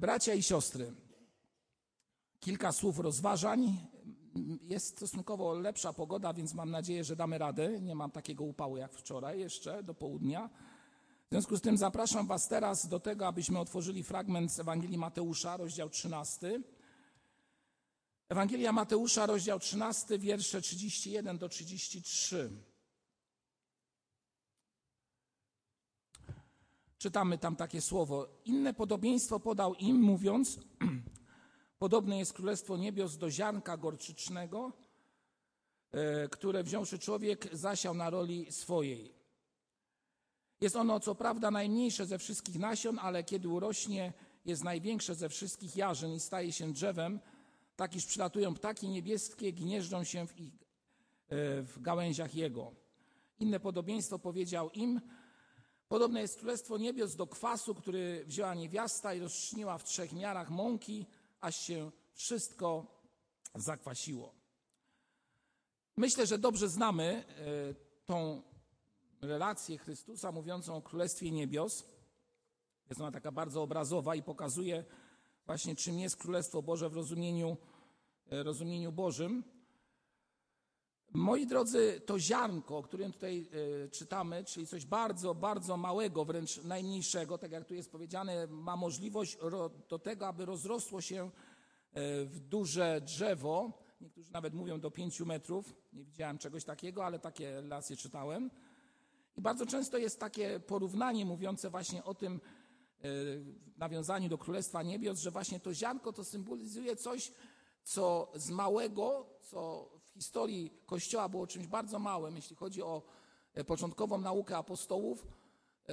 Bracia i siostry, kilka słów rozważań. Jest stosunkowo lepsza pogoda, więc mam nadzieję, że damy radę. Nie mam takiego upału jak wczoraj jeszcze do południa. W związku z tym zapraszam Was teraz do tego, abyśmy otworzyli fragment z Ewangelii Mateusza, rozdział 13. Ewangelia Mateusza, rozdział 13, wiersze 31 do 33. Czytamy tam takie słowo. Inne podobieństwo podał im, mówiąc: Podobne jest królestwo niebios do ziarnka gorczycznego, e, które wziąwszy człowiek zasiał na roli swojej. Jest ono co prawda najmniejsze ze wszystkich nasion, ale kiedy urośnie, jest największe ze wszystkich jarzyn i staje się drzewem, tak iż przylatują ptaki niebieskie, gnieżdżą się w, ich, e, w gałęziach jego. Inne podobieństwo powiedział im, podobne jest królestwo niebios do kwasu, który wzięła niewiasta i rozczniła w trzech miarach mąki, aż się wszystko zakwasiło. Myślę, że dobrze znamy e, tą relację Chrystusa mówiącą o Królestwie Niebios. Jest ona taka bardzo obrazowa i pokazuje właśnie, czym jest Królestwo Boże w rozumieniu, e, rozumieniu Bożym. Moi drodzy, to ziarnko, o którym tutaj e, czytamy, czyli coś bardzo, bardzo małego, wręcz najmniejszego, tak jak tu jest powiedziane, ma możliwość do tego, aby rozrosło się e, w duże drzewo. Niektórzy nawet mówią do pięciu metrów. Nie widziałem czegoś takiego, ale takie relacje czytałem. I bardzo często jest takie porównanie mówiące właśnie o tym, e, w nawiązaniu do Królestwa Niebios, że właśnie to ziarnko to symbolizuje coś, co z małego, co w historii Kościoła było czymś bardzo małym, jeśli chodzi o e, początkową naukę apostołów, e,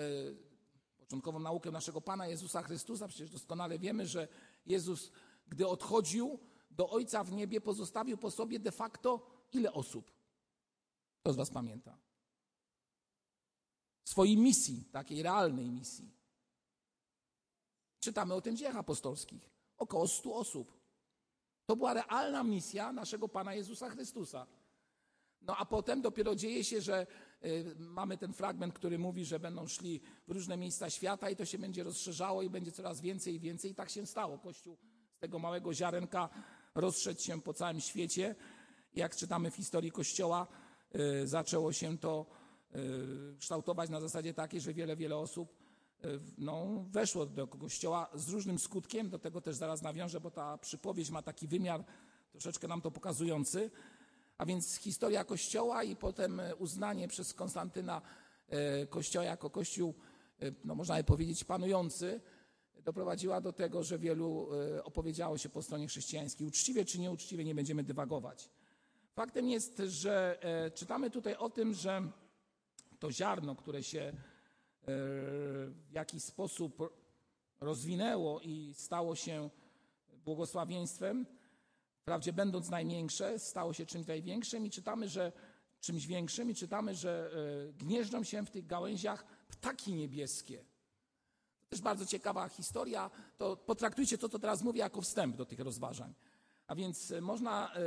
początkową naukę naszego Pana Jezusa Chrystusa. Przecież doskonale wiemy, że Jezus, gdy odchodził do Ojca w niebie, pozostawił po sobie de facto ile osób? Kto z Was pamięta? Swojej misji, takiej realnej misji. Czytamy o tym w dziejach apostolskich. Około 100 osób. To była realna misja naszego Pana Jezusa Chrystusa. No a potem dopiero dzieje się, że y, mamy ten fragment, który mówi, że będą szli w różne miejsca świata i to się będzie rozszerzało i będzie coraz więcej i więcej. I tak się stało. Kościół z tego małego ziarenka rozszedł się po całym świecie. Jak czytamy w historii Kościoła, y, zaczęło się to y, kształtować na zasadzie takiej, że wiele, wiele osób no, weszło do kościoła z różnym skutkiem. Do tego też zaraz nawiążę, bo ta przypowieść ma taki wymiar troszeczkę nam to pokazujący. A więc historia kościoła i potem uznanie przez Konstantyna e, kościoła jako kościół, e, no można by powiedzieć, panujący, doprowadziła do tego, że wielu opowiedziało się po stronie chrześcijańskiej. Uczciwie czy nieuczciwie nie będziemy dywagować. Faktem jest, że czytamy tutaj o tym, że to ziarno, które się w jakiś sposób rozwinęło i stało się błogosławieństwem, wprawdzie będąc najmniejsze, stało się czymś największym i czytamy, że czymś większym i czytamy, że e, gnieżdżą się w tych gałęziach ptaki niebieskie. To też bardzo ciekawa historia. To potraktujcie to, co teraz mówię, jako wstęp do tych rozważań. A więc e, można e,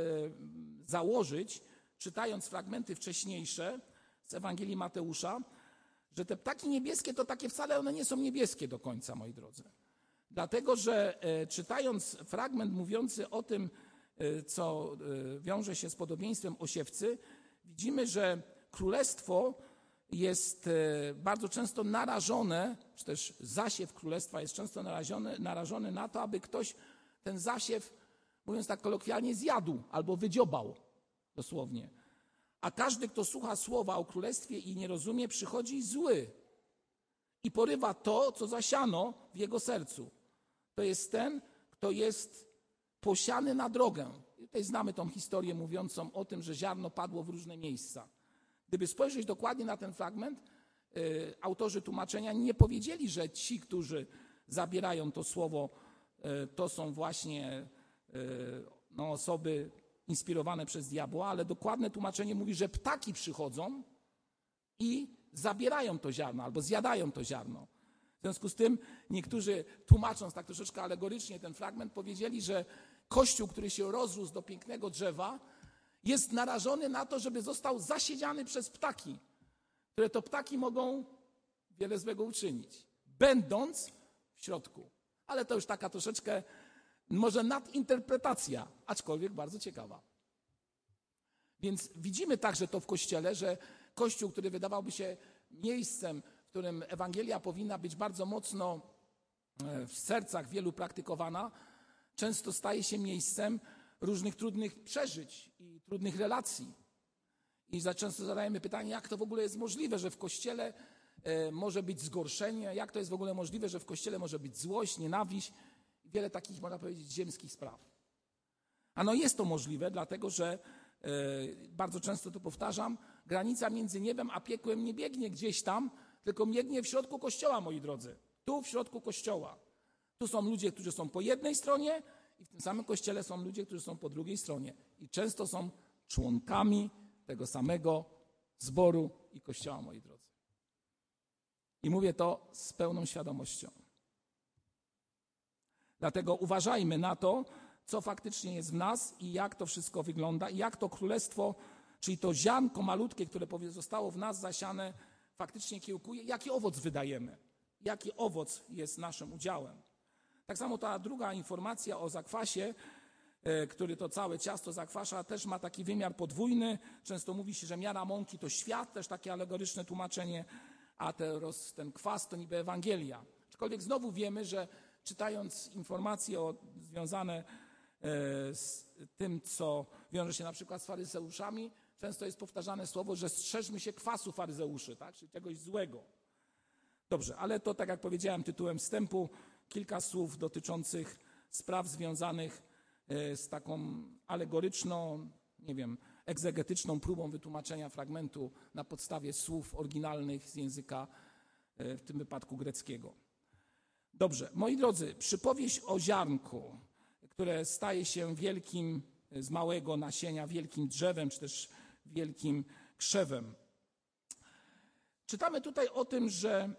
założyć, czytając fragmenty wcześniejsze z Ewangelii Mateusza, że te ptaki niebieskie to takie wcale one nie są niebieskie do końca, moi drodzy. Dlatego, że e, czytając fragment mówiący o tym, e, co e, wiąże się z podobieństwem osiewcy, widzimy, że królestwo jest bardzo często narażone, czy też zasiew królestwa jest często narażony, narażony na to, aby ktoś ten zasiew, mówiąc tak kolokwialnie, zjadł albo wydziobał dosłownie. A każdy, kto słucha słowa o królestwie i nie rozumie, przychodzi zły i porywa to, co zasiano w jego sercu. To jest ten, kto jest posiany na drogę. I tutaj znamy tą historię mówiącą o tym, że ziarno padło w różne miejsca. Gdyby spojrzeć dokładnie na ten fragment, y, autorzy tłumaczenia nie powiedzieli, że ci, którzy zabierają to słowo, y, to są właśnie y, no, osoby inspirowane przez diabła, ale dokładne tłumaczenie mówi, że ptaki przychodzą i zabierają to ziarno albo zjadają to ziarno. W związku z tym niektórzy, tłumacząc tak troszeczkę alegorycznie ten fragment, powiedzieli, że kościół, który się rozrósł do pięknego drzewa, jest narażony na to, żeby został zasiedziany przez ptaki, które to ptaki mogą wiele złego uczynić, będąc w środku. Ale to już taka troszeczkę, może nadinterpretacja, aczkolwiek bardzo ciekawa. Więc widzimy także to w Kościele, że Kościół, który wydawałby się miejscem, w którym Ewangelia powinna być bardzo mocno e, w sercach wielu praktykowana, często staje się miejscem różnych trudnych przeżyć i trudnych relacji. I za często zadajemy pytanie, jak to w ogóle jest możliwe, że w kościele e, może być zgorszenie, jak to jest w ogóle możliwe, że w kościele może być złość, nienawiść, wiele takich, można powiedzieć, ziemskich spraw. A no jest to możliwe, dlatego że e, bardzo często to powtarzam, granica między niebem a piekłem nie biegnie gdzieś tam, tylko biegnie w środku kościoła, moi drodzy. Tu w środku kościoła. Tu są ludzie, którzy są po jednej stronie, i w tym samym kościele są ludzie, którzy są po drugiej stronie. I często są członkami tego samego zboru i kościoła, moi drodzy. I mówię to z pełną świadomością. Dlatego uważajmy na to, co faktycznie jest w nas i jak to wszystko wygląda, i jak to królestwo, czyli to ziarnko malutkie, które zostało w nas zasiane, faktycznie kiełkuje, jaki owoc wydajemy, jaki owoc jest naszym udziałem. Tak samo ta druga informacja o zakwasie, e, który to całe ciasto zakwasza, też ma taki wymiar podwójny. Często mówi się, że miara mąki to świat, też takie alegoryczne tłumaczenie, a ten kwas to niby Ewangelia. Aczkolwiek znowu wiemy, że czytając informacje o, związane e, z tym, co wiąże się na przykład z faryzeuszami, często jest powtarzane słowo, że strzeżmy się kwasu faryzeuszy, tak? czyli czegoś złego. Dobrze, ale to tak jak powiedziałem tytułem wstępu, kilka słów dotyczących spraw związanych e, z taką alegoryczną, nie wiem, egzegetyczną próbą wytłumaczenia fragmentu na podstawie słów oryginalnych z języka, e, w tym wypadku greckiego. Dobrze, moi drodzy, przypowieść o ziarnku, które staje się wielkim, z małego nasienia, wielkim drzewem, czy też wielkim krzewem. Czytamy tutaj o tym, że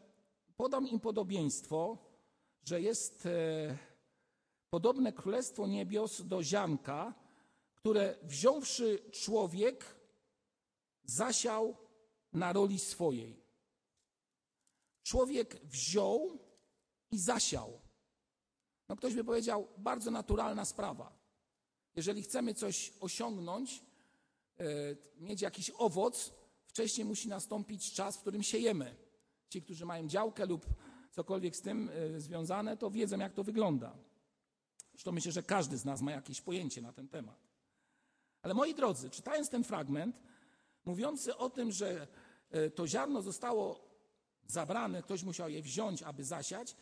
podam im podobieństwo, że jest e, podobne królestwo niebios do ziarnka, które wziąwszy człowiek, zasiał na roli swojej. Człowiek wziął i zasiał. No ktoś by powiedział, bardzo naturalna sprawa. Jeżeli chcemy coś osiągnąć, e, mieć jakiś owoc, wcześniej musi nastąpić czas, w którym siejemy. Ci, którzy mają działkę lub cokolwiek z tym e, związane, to wiedzą, jak to wygląda. Zresztą myślę, że każdy z nas ma jakieś pojęcie na ten temat. Ale moi drodzy, czytając ten fragment, mówiący o tym, że e, to ziarno zostało zabrane, ktoś musiał je wziąć, aby zasiać,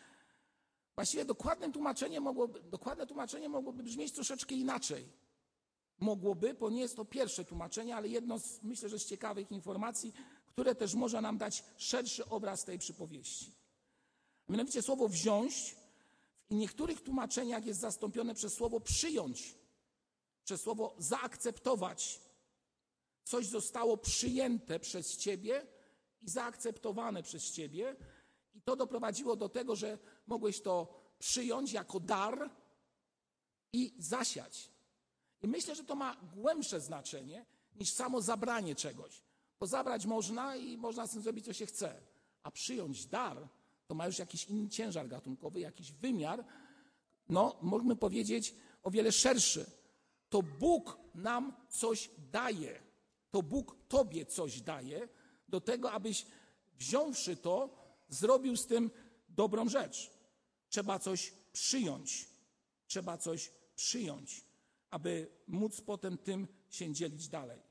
właściwie dokładne tłumaczenie mogłoby, dokładne tłumaczenie mogłoby brzmieć troszeczkę inaczej. Mogłoby, bo nie jest to pierwsze tłumaczenie, ale jedno z, myślę, że z ciekawych informacji, które też może nam dać szerszy obraz tej przypowieści. Mianowicie słowo wziąć w niektórych tłumaczeniach jest zastąpione przez słowo przyjąć, przez słowo zaakceptować. Coś zostało przyjęte przez ciebie i zaakceptowane przez ciebie, i to doprowadziło do tego, że mogłeś to przyjąć jako dar i zasiać. I myślę, że to ma głębsze znaczenie niż samo zabranie czegoś. Bo zabrać można i można z tym zrobić, co się chce. A przyjąć dar to ma już jakiś inny ciężar gatunkowy, jakiś wymiar, no, możemy powiedzieć, o wiele szerszy. To Bóg nam coś daje. To Bóg tobie coś daje do tego, abyś wziąwszy to, zrobił z tym dobrą rzecz. Trzeba coś przyjąć. Trzeba coś przyjąć, aby móc potem tym się dzielić dalej.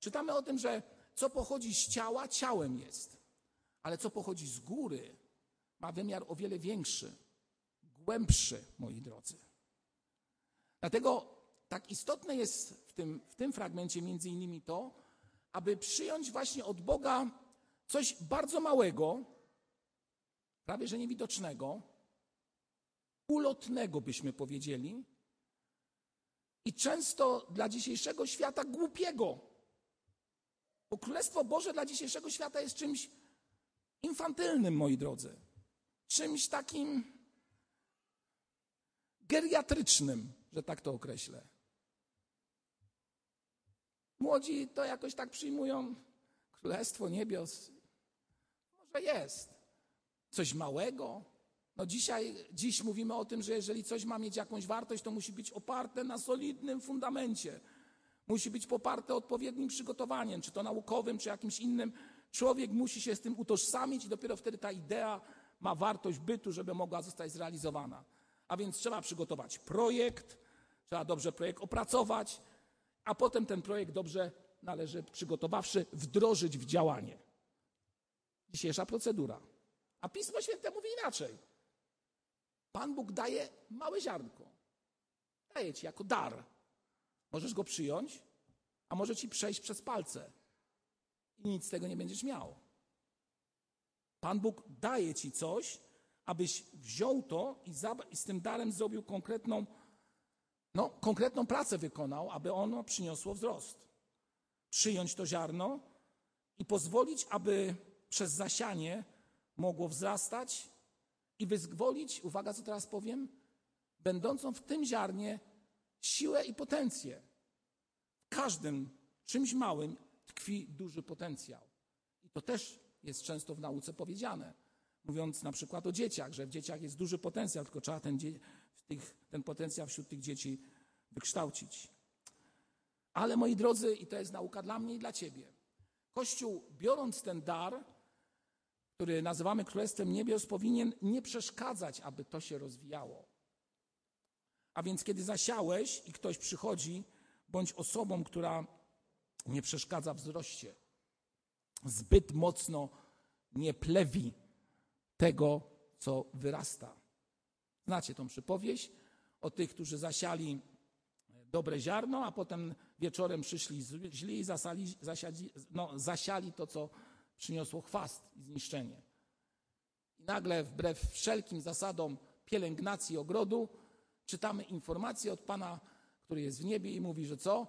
Czytamy o tym, że co pochodzi z ciała, ciałem jest, ale co pochodzi z góry, ma wymiar o wiele większy, głębszy, moi drodzy. Dlatego tak istotne jest w tym, w tym fragmencie między innymi to, aby przyjąć właśnie od Boga coś bardzo małego, prawie że niewidocznego, ulotnego byśmy powiedzieli, i często dla dzisiejszego świata głupiego. Bo Królestwo Boże dla dzisiejszego świata jest czymś infantylnym, moi drodzy czymś takim geriatrycznym, że tak to określę. Młodzi to jakoś tak przyjmują Królestwo Niebios. Może jest coś małego, No dzisiaj, dziś mówimy o tym, że jeżeli coś ma mieć jakąś wartość, to musi być oparte na solidnym fundamencie. Musi być poparte odpowiednim przygotowaniem, czy to naukowym, czy jakimś innym. Człowiek musi się z tym utożsamić i dopiero wtedy ta idea ma wartość bytu, żeby mogła zostać zrealizowana. A więc trzeba przygotować projekt, trzeba dobrze projekt opracować, a potem ten projekt dobrze należy, przygotowawszy, wdrożyć w działanie. Dzisiejsza procedura. A Pismo Święte mówi inaczej. Pan Bóg daje małe ziarnko. Daje ci jako dar. Możesz go przyjąć, a może ci przejść przez palce i nic z tego nie będziesz miał. Pan Bóg daje ci coś, abyś wziął to i, i z tym darem zrobił konkretną, no, konkretną pracę wykonał, aby ono przyniosło wzrost. Przyjąć to ziarno i pozwolić, aby przez zasianie mogło wzrastać i wyzwolić, uwaga co teraz powiem, będącą w tym ziarnie siłę i potencję. W każdym czymś małym tkwi duży potencjał. I to też jest często w nauce powiedziane. Mówiąc na przykład o dzieciach, że w dzieciach jest duży potencjał, tylko trzeba ten, tych, ten potencjał wśród tych dzieci wykształcić. Ale moi drodzy, i to jest nauka dla mnie i dla ciebie, Kościół, biorąc ten dar, który nazywamy Królestwem Niebios, powinien nie przeszkadzać, aby to się rozwijało. A więc, kiedy zasiałeś i ktoś przychodzi, bądź osobą, która nie przeszkadza wzroście, zbyt mocno nie plewi tego, co wyrasta. Znacie tą przypowieść o tych, którzy zasiali dobre ziarno, a potem wieczorem przyszli źli i zasali, zasiadzi, no, zasiali to, co przyniosło chwast i zniszczenie. I nagle, wbrew wszelkim zasadom pielęgnacji ogrodu, czytamy informację od Pana, który jest w niebie i mówi, że co?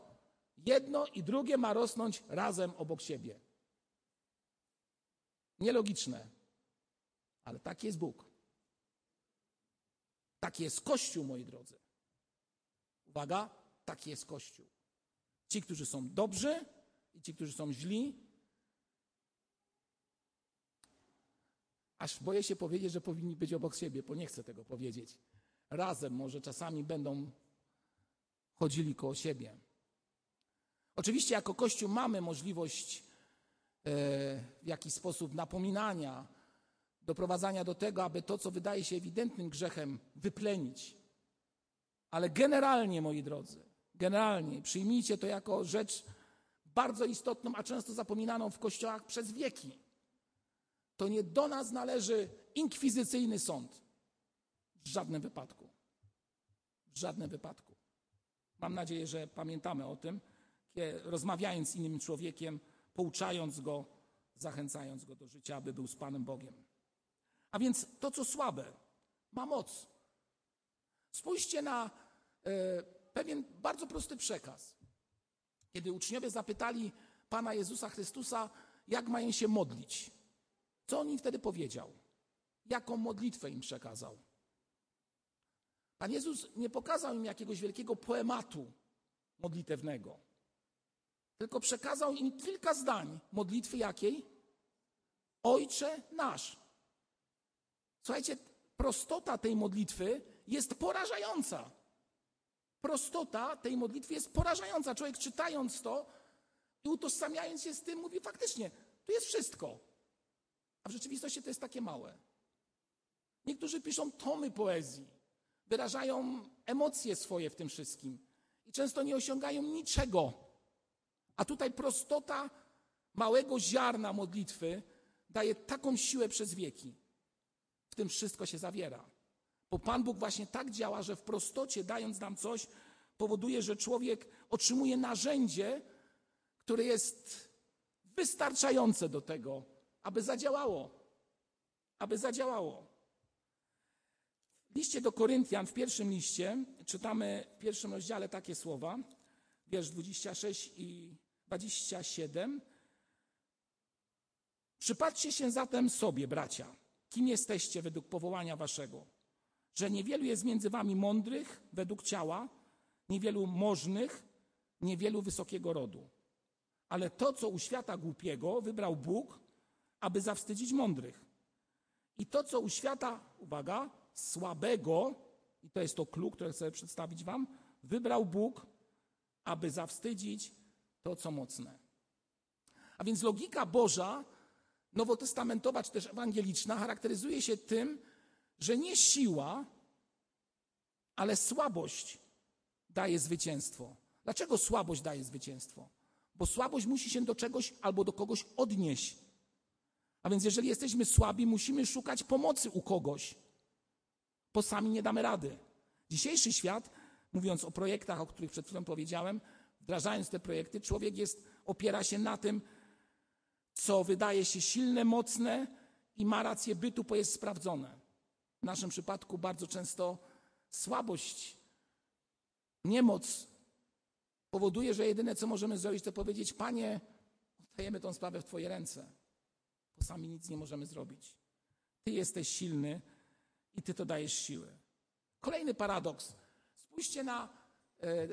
Jedno i drugie ma rosnąć razem obok siebie. Nielogiczne, ale taki jest Bóg. Taki jest Kościół, moi drodzy. Uwaga, taki jest Kościół. Ci, którzy są dobrzy i ci, którzy są źli, aż boję się powiedzieć, że powinni być obok siebie, bo nie chcę tego powiedzieć. Razem może czasami będą chodzili koło siebie. Oczywiście jako Kościół mamy możliwość e, w jakiś sposób napominania, doprowadzania do tego, aby to, co wydaje się ewidentnym grzechem, wyplenić. Ale generalnie, moi drodzy, generalnie przyjmijcie to jako rzecz bardzo istotną, a często zapominaną w kościołach przez wieki. To nie do nas należy inkwizycyjny sąd. W żadnym wypadku. W żadnym wypadku. Mam nadzieję, że pamiętamy o tym, rozmawiając z innym człowiekiem, pouczając go, zachęcając go do życia, aby był z Panem Bogiem. A więc to, co słabe, ma moc. Spójrzcie na e, pewien bardzo prosty przekaz. Kiedy uczniowie zapytali Pana Jezusa Chrystusa, jak mają się modlić, co on im wtedy powiedział? Jaką modlitwę im przekazał? Pan Jezus nie pokazał im jakiegoś wielkiego poematu modlitewnego, tylko przekazał im kilka zdań modlitwy jakiej? Ojcze nasz. Słuchajcie, prostota tej modlitwy jest porażająca. Prostota tej modlitwy jest porażająca. Człowiek czytając to i utożsamiając się z tym, mówi faktycznie, tu jest wszystko. A w rzeczywistości to jest takie małe. Niektórzy piszą tomy poezji, wyrażają emocje swoje w tym wszystkim i często nie osiągają niczego. A tutaj prostota małego ziarna modlitwy daje taką siłę przez wieki. W tym wszystko się zawiera. Bo Pan Bóg właśnie tak działa, że w prostocie, dając nam coś, powoduje, że człowiek otrzymuje narzędzie, które jest wystarczające do tego, aby zadziałało. Aby zadziałało. W liście do Koryntian, w pierwszym liście, czytamy w pierwszym rozdziale takie słowa, wiersz 26 i 27. Przypatrzcie się zatem sobie, bracia, kim jesteście według powołania waszego, że niewielu jest między wami mądrych według ciała, niewielu możnych, niewielu wysokiego rodu. Ale to, co u świata głupiego wybrał Bóg, aby zawstydzić mądrych. I to, co u świata, uwaga, słabego, i to jest to klucz, które chcę przedstawić Wam, wybrał Bóg, aby zawstydzić to, co mocne. A więc logika Boża, nowotestamentowa czy też ewangeliczna, charakteryzuje się tym, że nie siła, ale słabość daje zwycięstwo. Dlaczego słabość daje zwycięstwo? Bo słabość musi się do czegoś albo do kogoś odnieść. A więc jeżeli jesteśmy słabi, musimy szukać pomocy u kogoś, bo sami nie damy rady. Dzisiejszy świat, mówiąc o projektach, o których przed chwilą powiedziałem, wdrażając te projekty, człowiek jest, opiera się na tym, co wydaje się silne, mocne i ma rację bytu, bo jest sprawdzone. W naszym przypadku bardzo często słabość, niemoc powoduje, że jedyne co możemy zrobić, to powiedzieć: Panie, oddajemy tą sprawę w Twoje ręce, bo sami nic nie możemy zrobić. Ty jesteś silny i Ty to dajesz siły. Kolejny paradoks. Spójrzcie na e,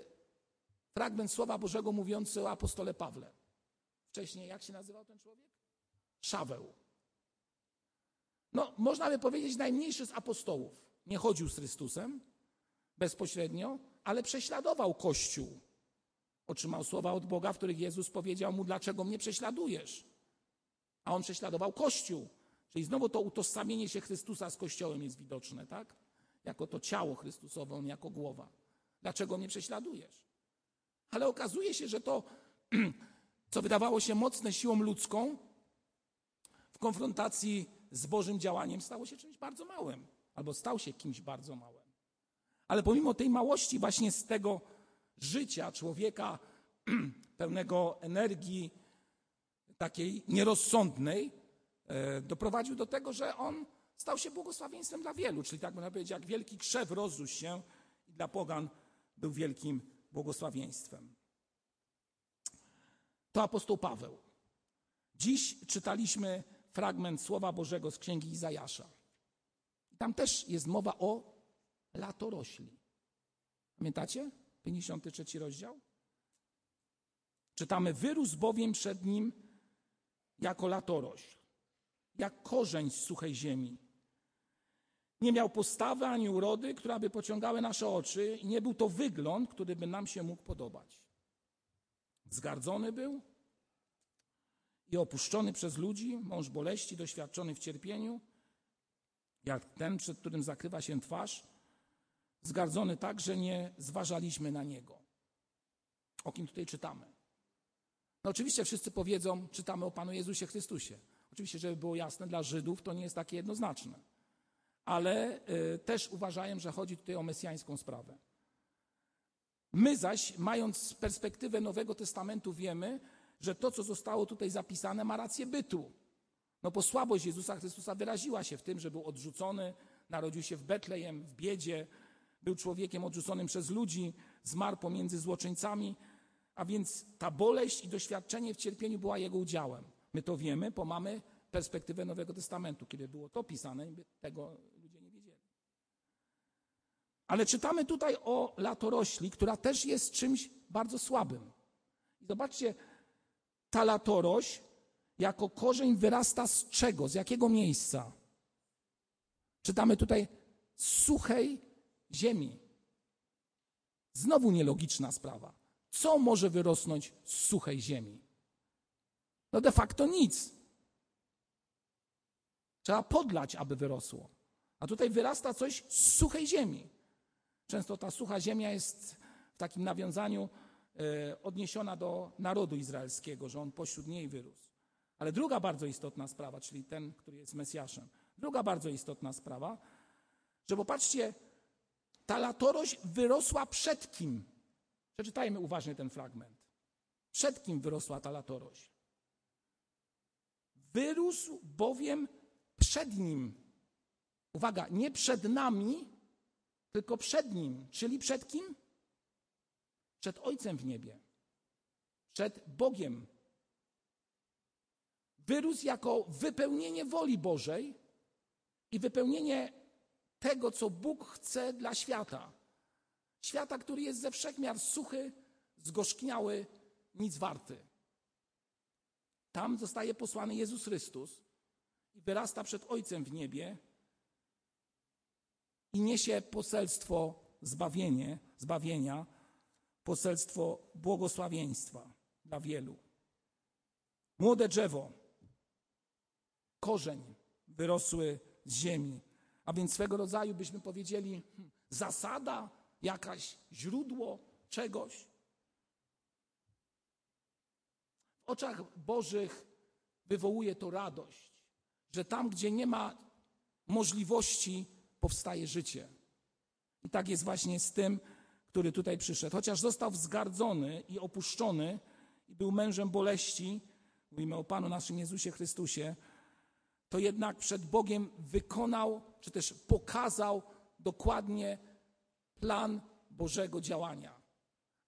fragment Słowa Bożego mówiący o apostole Pawle. Wcześniej, jak się nazywał ten człowiek? Szaweł. No, można by powiedzieć, najmniejszy z apostołów. Nie chodził z Chrystusem bezpośrednio, ale prześladował Kościół. Otrzymał słowa od Boga, w których Jezus powiedział mu, dlaczego mnie prześladujesz? A on prześladował Kościół. Czyli znowu to utożsamienie się Chrystusa z Kościołem jest widoczne, tak? Jako to ciało Chrystusowe, on jako głowa. Dlaczego mnie prześladujesz? Ale okazuje się, że to, co wydawało się mocne siłą ludzką, w konfrontacji z Bożym działaniem stało się czymś bardzo małym, albo stał się kimś bardzo małym. Ale pomimo tej małości, właśnie z tego życia człowieka pełnego energii, takiej nierozsądnej, e, doprowadził do tego, że on stał się błogosławieństwem dla wielu. Czyli tak można powiedzieć, jak wielki krzew rozrósł się i dla pogan był wielkim błogosławieństwem. To apostoł Paweł. Dziś czytaliśmy fragment Słowa Bożego z Księgi Izajasza. Tam też jest mowa o latorośli. Pamiętacie? 53 rozdział. Czytamy, wyrósł bowiem przed nim jako latorośl, jak korzeń z suchej ziemi. Nie miał postawy ani urody, która by pociągały nasze oczy, i nie był to wygląd, który by nam się mógł podobać. Zgardzony był i opuszczony przez ludzi, mąż boleści, doświadczony w cierpieniu, jak ten, przed którym zakrywa się twarz, zgardzony tak, że nie zważaliśmy na niego. O kim tutaj czytamy? No oczywiście wszyscy powiedzą, czytamy o Panu Jezusie Chrystusie. Oczywiście, żeby było jasne, dla Żydów to nie jest takie jednoznaczne. Ale y, też uważają, że chodzi tutaj o mesjańską sprawę. My zaś, mając perspektywę Nowego Testamentu, wiemy, że to, co zostało tutaj zapisane, ma rację bytu. No bo słabość Jezusa Chrystusa wyraziła się w tym, że był odrzucony, narodził się w Betlejem, w biedzie, był człowiekiem odrzuconym przez ludzi, zmarł pomiędzy złoczyńcami, a więc ta boleść i doświadczenie w cierpieniu była jego udziałem. My to wiemy, bo mamy perspektywę Nowego Testamentu. Kiedy było to pisane, tego ludzie nie wiedzieli. Ale czytamy tutaj o latorośli, która też jest czymś bardzo słabym. I zobaczcie, ta latorośl jako korzeń wyrasta z czego? Z jakiego miejsca? Czytamy tutaj z suchej ziemi. Znowu nielogiczna sprawa. Co może wyrosnąć z suchej ziemi? No de facto nic. Trzeba podlać, aby wyrosło. A tutaj wyrasta coś z suchej ziemi. Często ta sucha ziemia jest w takim nawiązaniu e, odniesiona do narodu izraelskiego, że on pośród niej wyrósł. Ale druga bardzo istotna sprawa, czyli ten, który jest Mesjaszem. Druga bardzo istotna sprawa, że popatrzcie, ta latorość wyrosła przed kim? Przeczytajmy uważnie ten fragment. Przed kim wyrosła ta latorość? Wyrósł bowiem przed nim. Uwaga, nie przed nami, tylko przed nim. Czyli przed kim? Przed Ojcem w niebie. Przed Bogiem. Wyrósł jako wypełnienie woli Bożej i wypełnienie tego, co Bóg chce dla świata. Świata, który jest ze wszechmiar suchy, zgorzkniały, nic warty. Tam zostaje posłany Jezus Chrystus i wyrasta przed Ojcem w niebie i niesie poselstwo zbawienie, zbawienia, poselstwo błogosławieństwa dla wielu. Młode drzewo, korzeń wyrosły z ziemi, a więc swego rodzaju byśmy powiedzieli zasada, jakaś źródło czegoś. W oczach Bożych wywołuje to radość, że tam, gdzie nie ma możliwości, powstaje życie. I tak jest właśnie z tym, który tutaj przyszedł. Chociaż został wzgardzony i opuszczony i był mężem boleści, mówimy o Panu naszym Jezusie Chrystusie, to jednak przed Bogiem wykonał, czy też pokazał dokładnie plan Bożego działania.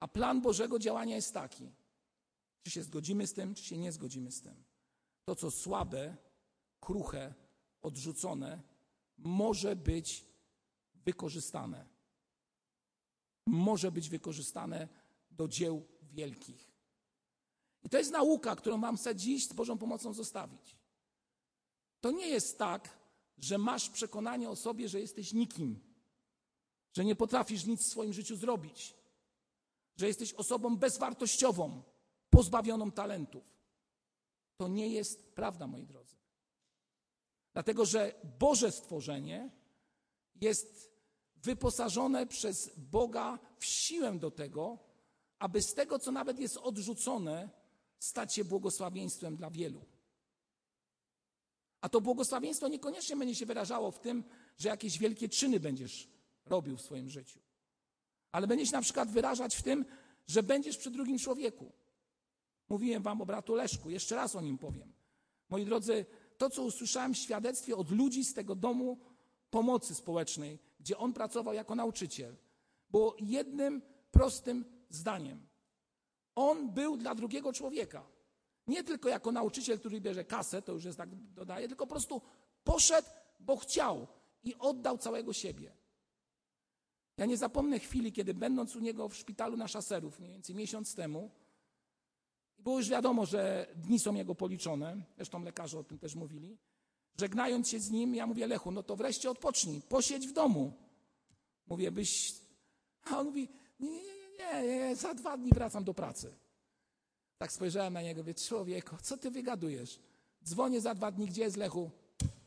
A plan Bożego działania jest taki: czy się zgodzimy z tym, czy się nie zgodzimy z tym. To, co słabe, kruche, odrzucone, może być wykorzystane. Może być wykorzystane do dzieł wielkich. I to jest nauka, którą mam chcę dziś z Bożą pomocą zostawić. To nie jest tak, że masz przekonanie o sobie, że jesteś nikim, że nie potrafisz nic w swoim życiu zrobić, że jesteś osobą bezwartościową, pozbawioną talentów. To nie jest prawda, moi drodzy. Dlatego, że Boże stworzenie jest wyposażone przez Boga w siłę do tego, aby z tego, co nawet jest odrzucone, stać się błogosławieństwem dla wielu. A to błogosławieństwo niekoniecznie będzie się wyrażało w tym, że jakieś wielkie czyny będziesz robił w swoim życiu. Ale będzie się na przykład wyrażać w tym, że będziesz przy drugim człowieku. Mówiłem wam o bratu Leszku, jeszcze raz o nim powiem. Moi drodzy, to co usłyszałem w świadectwie od ludzi z tego domu pomocy społecznej, gdzie on pracował jako nauczyciel, było jednym prostym zdaniem. On był dla drugiego człowieka. Nie tylko jako nauczyciel, który bierze kasę, to już jest tak dodaje, tylko po prostu poszedł, bo chciał i oddał całego siebie. Ja nie zapomnę chwili, kiedy będąc u niego w szpitalu na szaserów, mniej więcej miesiąc temu, było już wiadomo, że dni są jego policzone, zresztą lekarze o tym też mówili. Żegnając się z nim, ja mówię, Lechu, no to wreszcie odpocznij, posiedź w domu. Mówię, byś... A on mówi, nie, nie, nie, nie, za dwa dni wracam do pracy. Tak spojrzałem na niego, mówię, człowieku, co ty wygadujesz? Dzwonię za dwa dni, gdzie jest Lechu?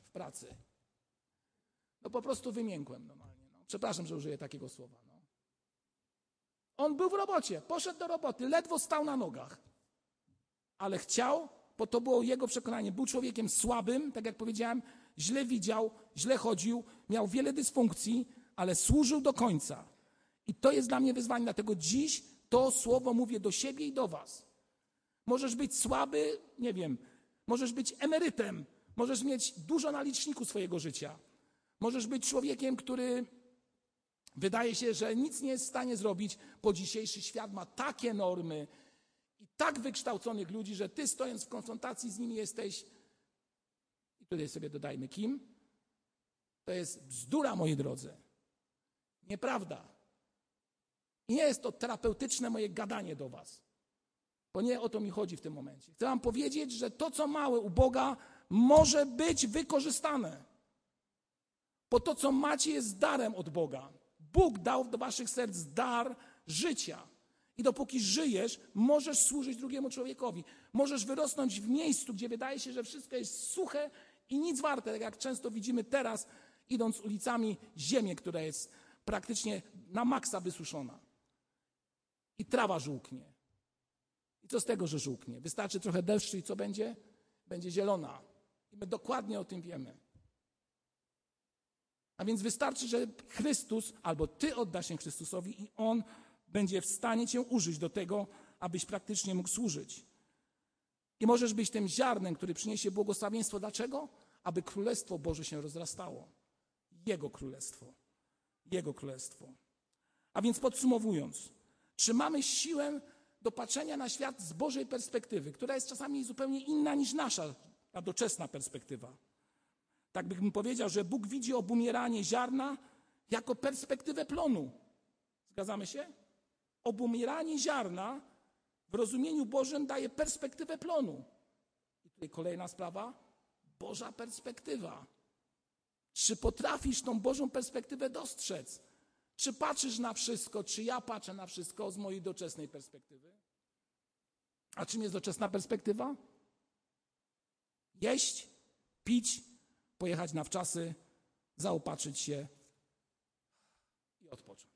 W pracy. No po prostu wymiękłem. No. Przepraszam, że użyję takiego słowa. No. On był w robocie, poszedł do roboty, ledwo stał na nogach. Ale chciał, bo to było jego przekonanie. Był człowiekiem słabym, tak jak powiedziałem, źle widział, źle chodził, miał wiele dysfunkcji, ale służył do końca. I to jest dla mnie wyzwanie, dlatego dziś to słowo mówię do siebie i do Was. Możesz być słaby, nie wiem, możesz być emerytem, możesz mieć dużo na liczniku swojego życia. Możesz być człowiekiem, który wydaje się, że nic nie jest w stanie zrobić, bo dzisiejszy świat ma takie normy i tak wykształconych ludzi, że ty stojąc w konfrontacji z nimi jesteś, i tutaj sobie dodajmy kim, to jest bzdura, moi drodzy. Nieprawda. I nie jest to terapeutyczne moje gadanie do was. Bo nie o to mi chodzi w tym momencie. Chcę wam powiedzieć, że to, co małe u Boga, może być wykorzystane. Bo to, co macie, jest darem od Boga. Bóg dał do waszych serc dar życia. I dopóki żyjesz, możesz służyć drugiemu człowiekowi. Możesz wyrosnąć w miejscu, gdzie wydaje się, że wszystko jest suche i nic warte, tak jak często widzimy teraz, idąc ulicami ziemię, która jest praktycznie na maksa wysuszona. I trawa żółknie. I co z tego, że żółknie? Wystarczy trochę deszczu i co będzie? Będzie zielona. I my dokładnie o tym wiemy. A więc wystarczy, że Chrystus albo Ty oddasz się Chrystusowi i On będzie w stanie Cię użyć do tego, abyś praktycznie mógł służyć. I możesz być tym ziarnem, który przyniesie błogosławieństwo. Dlaczego? Aby Królestwo Boże się rozrastało. Jego Królestwo. Jego Królestwo. A więc podsumowując, czy mamy siłę do patrzenia na świat z Bożej perspektywy, która jest czasami zupełnie inna niż nasza, ta doczesna perspektywa. Tak bym powiedział, że Bóg widzi obumieranie ziarna jako perspektywę plonu. Zgadzamy się? Obumieranie ziarna w rozumieniu Bożym daje perspektywę plonu. I tutaj kolejna sprawa. Boża perspektywa. Czy potrafisz tą Bożą perspektywę dostrzec? Czy patrzysz na wszystko, czy ja patrzę na wszystko z mojej doczesnej perspektywy? A czym jest doczesna perspektywa? Jeść, pić, pojechać na wczasy, zaopatrzyć się i odpocząć.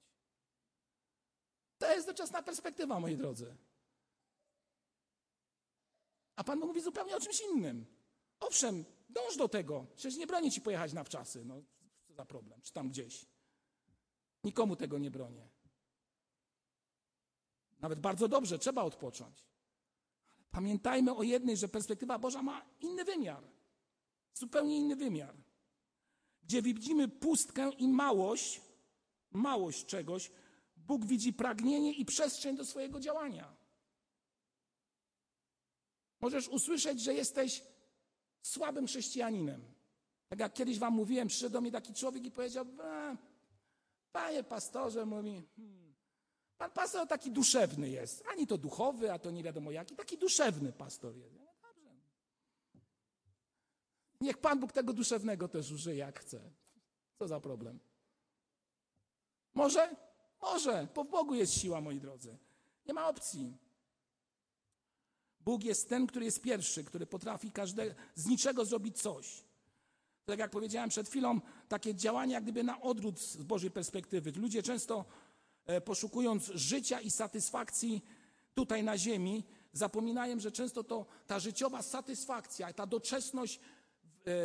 To jest doczesna perspektywa, moi drodzy. A Pan mówi zupełnie o czymś innym. Owszem, dąż do tego. Przecież nie broni ci pojechać na wczasy. No, co za problem, czy tam gdzieś. Nikomu tego nie bronię. Nawet bardzo dobrze, trzeba odpocząć. Ale pamiętajmy o jednej, że perspektywa Boża ma inny wymiar. Zupełnie inny wymiar. Gdzie widzimy pustkę i małość, małość czegoś, Bóg widzi pragnienie i przestrzeń do swojego działania. Możesz usłyszeć, że jesteś słabym chrześcijaninem. Tak jak kiedyś wam mówiłem, przyszedł do mnie taki człowiek i powiedział, panie pastorze, mówi, hmm, pan pastor taki duszewny jest. Ani to duchowy, a to nie wiadomo jaki, taki duszewny pastor jest. Niech Pan Bóg tego duszewnego też użyje jak chce. Co za problem? Może? Może. Po Bogu jest siła, moi drodzy. Nie ma opcji. Bóg jest ten, który jest pierwszy, który potrafi każde, z niczego zrobić coś. Tak jak powiedziałem przed chwilą, takie działanie jak gdyby na odwrót z Bożej perspektywy. Ludzie często e, poszukując życia i satysfakcji tutaj na ziemi, zapominają, że często to ta życiowa satysfakcja, ta doczesność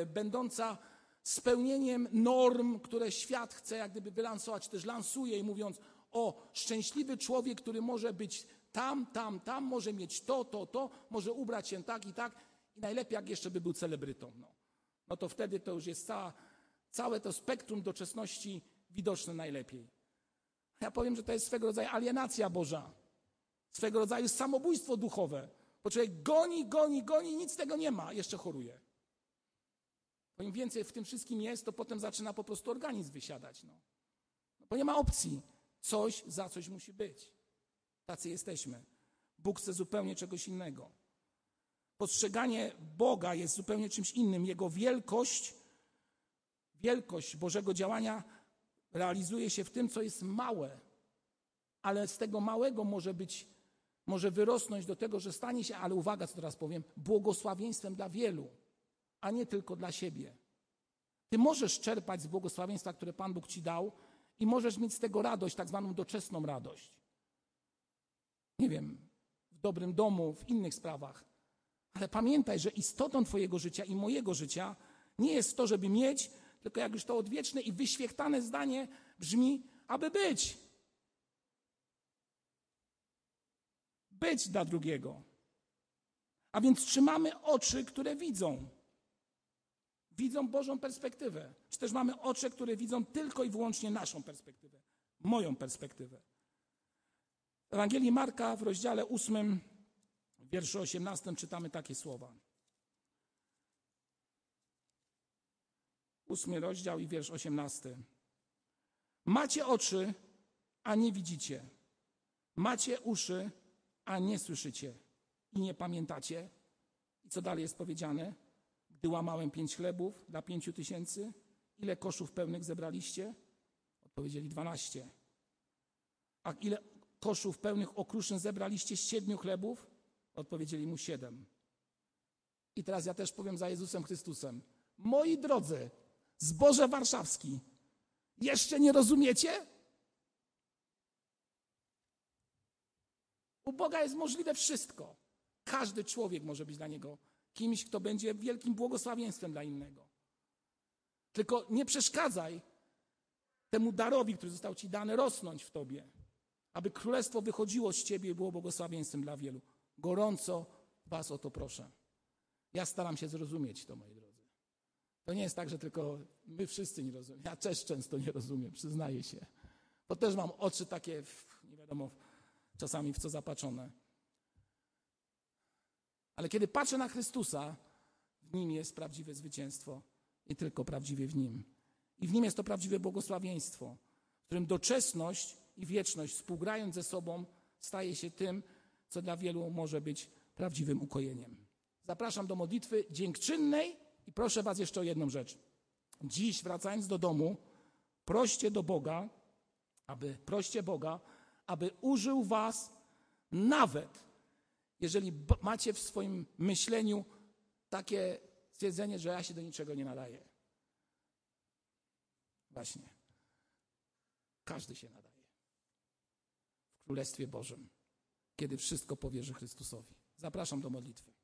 będąca spełnieniem norm, które świat chce jak gdyby wylansować, też lansuje i mówiąc o szczęśliwy człowiek, który może być tam, tam, tam, może mieć to, to, to, może ubrać się tak i tak i najlepiej jak jeszcze by był celebrytą. No, no to wtedy to już jest cała, całe to spektrum doczesności widoczne najlepiej. Ja powiem, że to jest swego rodzaju alienacja Boża, swego rodzaju samobójstwo duchowe, bo człowiek goni, goni, goni, nic z tego nie ma, jeszcze choruje. Bo im więcej w tym wszystkim jest, to potem zaczyna po prostu organizm wysiadać. No. no bo nie ma opcji. Coś za coś musi być. Tacy jesteśmy. Bóg chce zupełnie czegoś innego. Postrzeganie Boga jest zupełnie czymś innym. Jego wielkość, wielkość Bożego działania realizuje się w tym, co jest małe, ale z tego małego może być, może wyrosnąć do tego, że stanie się, ale uwaga, co teraz powiem, błogosławieństwem dla wielu, a nie tylko dla siebie. Ty możesz czerpać z błogosławieństwa, które Pan Bóg ci dał i możesz mieć z tego radość, tak zwaną doczesną radość nie wiem, w dobrym domu, w innych sprawach. Ale pamiętaj, że istotą Twojego życia i mojego życia nie jest to, żeby mieć, tylko jak już to odwieczne i wyświechtane zdanie brzmi, aby być. Być dla drugiego. A więc trzymamy oczy, które widzą. Widzą Bożą perspektywę. Czy też mamy oczy, które widzą tylko i wyłącznie naszą perspektywę, moją perspektywę. W Ewangelii Marka w rozdziale 8, w wierszu 18 czytamy takie słowa. Ósmy rozdział i wiersz 18. Macie oczy, a nie widzicie. Macie uszy, a nie słyszycie. I nie pamiętacie. I co dalej jest powiedziane? Gdy łamałem pięć chlebów dla pięciu tysięcy, ile koszów pełnych zebraliście? Odpowiedzieli dwanaście. A ile koszów pełnych okruszyn zebraliście z siedmiu chlebów? Odpowiedzieli mu siedem. I teraz ja też powiem za Jezusem Chrystusem. Moi drodzy, zboże warszawski, jeszcze nie rozumiecie? U Boga jest możliwe wszystko. Każdy człowiek może być dla Niego kimś, kto będzie wielkim błogosławieństwem dla innego. Tylko nie przeszkadzaj temu darowi, który został Ci dany, rosnąć w Tobie aby królestwo wychodziło z ciebie i było błogosławieństwem dla wielu. Gorąco was o to proszę. Ja staram się zrozumieć to, moi drodzy. To nie jest tak, że tylko my wszyscy nie rozumiemy. Ja też często nie rozumiem, przyznaję się. Bo też mam oczy takie, nie wiadomo, czasami w co zapatrzone. Ale kiedy patrzę na Chrystusa, w Nim jest prawdziwe zwycięstwo i tylko prawdziwie w Nim. I w Nim jest to prawdziwe błogosławieństwo, w którym doczesność i wieczność, współgrając ze sobą, staje się tym, co dla wielu może być prawdziwym ukojeniem. Zapraszam do modlitwy dziękczynnej I proszę Was jeszcze o jedną rzecz. Dziś, wracając do domu, proście do Boga, aby, proście Boga, aby użył Was nawet, jeżeli macie w swoim myśleniu takie stwierdzenie, że ja się do niczego nie nadaję. Właśnie. Każdy się nadaje. W Królestwie Bożym, kiedy wszystko powierzy Chrystusowi. Zapraszam do modlitwy.